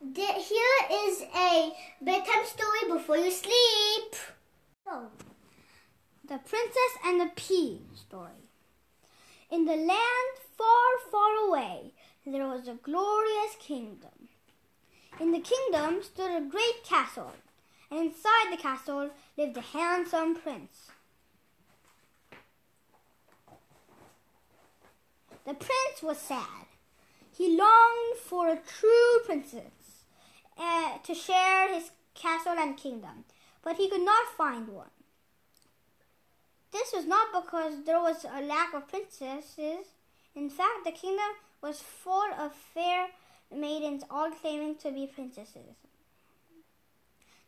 Here is a bedtime story before you sleep. Oh. The Princess and the Pea story. In the land far, far away, there was a glorious kingdom. In the kingdom stood a great castle, and inside the castle lived a handsome prince. The prince was sad. He longed for a true princess uh, to share his castle and kingdom, but he could not find one. This was not because there was a lack of princesses. In fact, the kingdom was full of fair maidens, all claiming to be princesses.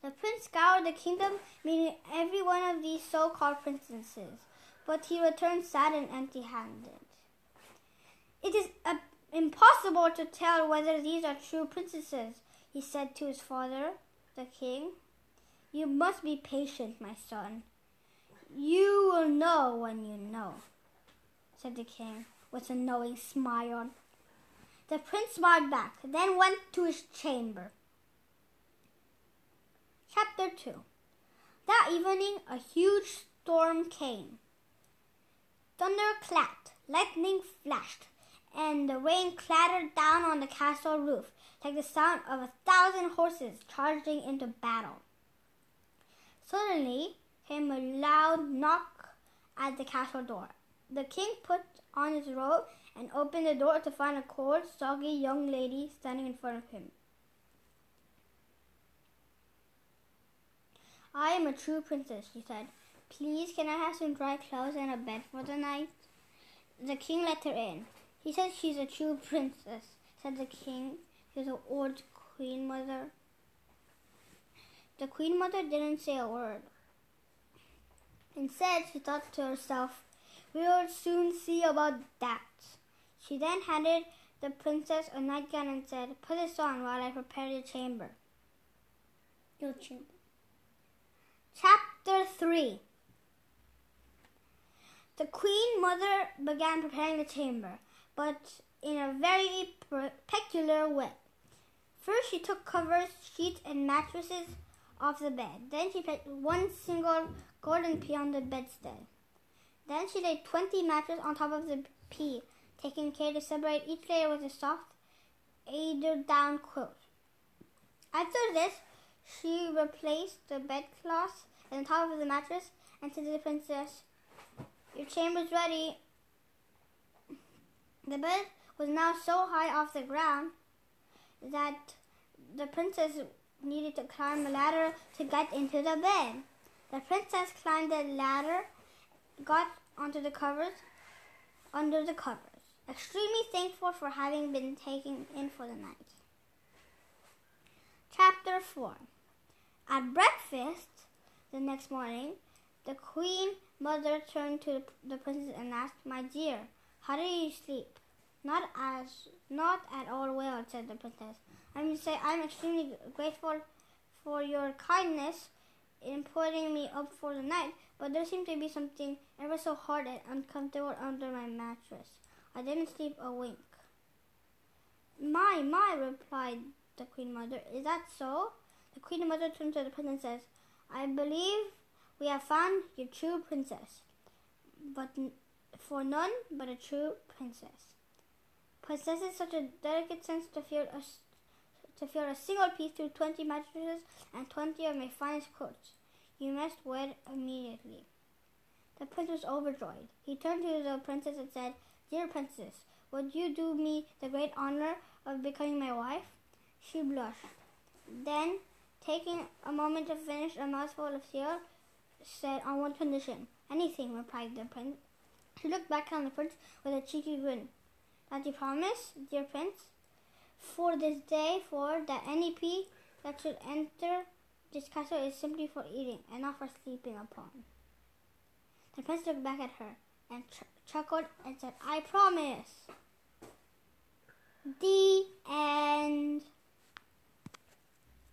The prince scoured the kingdom, meeting every one of these so called princesses, but he returned sad and empty handed. It is uh, impossible to tell whether these are true princesses, he said to his father, the king. You must be patient, my son. You will know when you know, said the king with a knowing smile. The prince smiled back, then went to his chamber. Chapter 2 That evening a huge storm came. Thunder clapped, lightning flashed, and the rain clattered down on the castle roof like the sound of a thousand horses charging into battle. Suddenly came a loud knock at the castle door. The king put on his robe and opened the door to find a cold, soggy young lady standing in front of him. I am a true princess, she said. Please, can I have some dry clothes and a bed for the night? The king let her in. He says she's a true princess, said the king the old queen mother. The queen mother didn't say a word. Instead, she thought to herself, We'll soon see about that. She then handed the princess a nightgown and said, Put this on while I prepare your chamber. Your chamber. Chapter 3 The queen mother began preparing the chamber, but in a very peculiar way. First, she took covers, sheets, and mattresses off the bed. Then she placed one single golden pea on the bedstead. Then she laid 20 mattresses on top of the pea, taking care to separate each layer with a soft eider down quilt. After this, she replaced the bedclothes on top of the mattress and said to the princess, Your chamber's ready. The bed was now so high off the ground that the princess needed to climb a ladder to get into the bed. The princess climbed the ladder, got onto the covers, under the covers, extremely thankful for having been taken in for the night. Chapter 4 At breakfast the next morning, the queen mother turned to the princess and asked, My dear, how did you sleep? Not as not at all well, said the princess. I must say I'm extremely grateful for your kindness in putting me up for the night, but there seemed to be something ever so hard and uncomfortable under my mattress. I didn't sleep a wink. My, my, replied the queen mother. Is that so? The queen mother turned to the princess and says, I believe we have found your true princess, but for none but a true princess possesses such a delicate sense to feel a, to feel a single piece through 20 mattresses and 20 of my finest coats. You must wed immediately. The prince was overjoyed. He turned to the princess and said, Dear princess, would you do me the great honor of becoming my wife? She blushed. Then, taking a moment to finish a mouthful of cereal, said, On one condition. Anything, replied the prince. She looked back on the prince with a cheeky grin. That you promise, dear prince, for this day, for that any pea that should enter this castle is simply for eating and not for sleeping upon. The prince looked back at her and ch- chuckled and said, I promise. The end.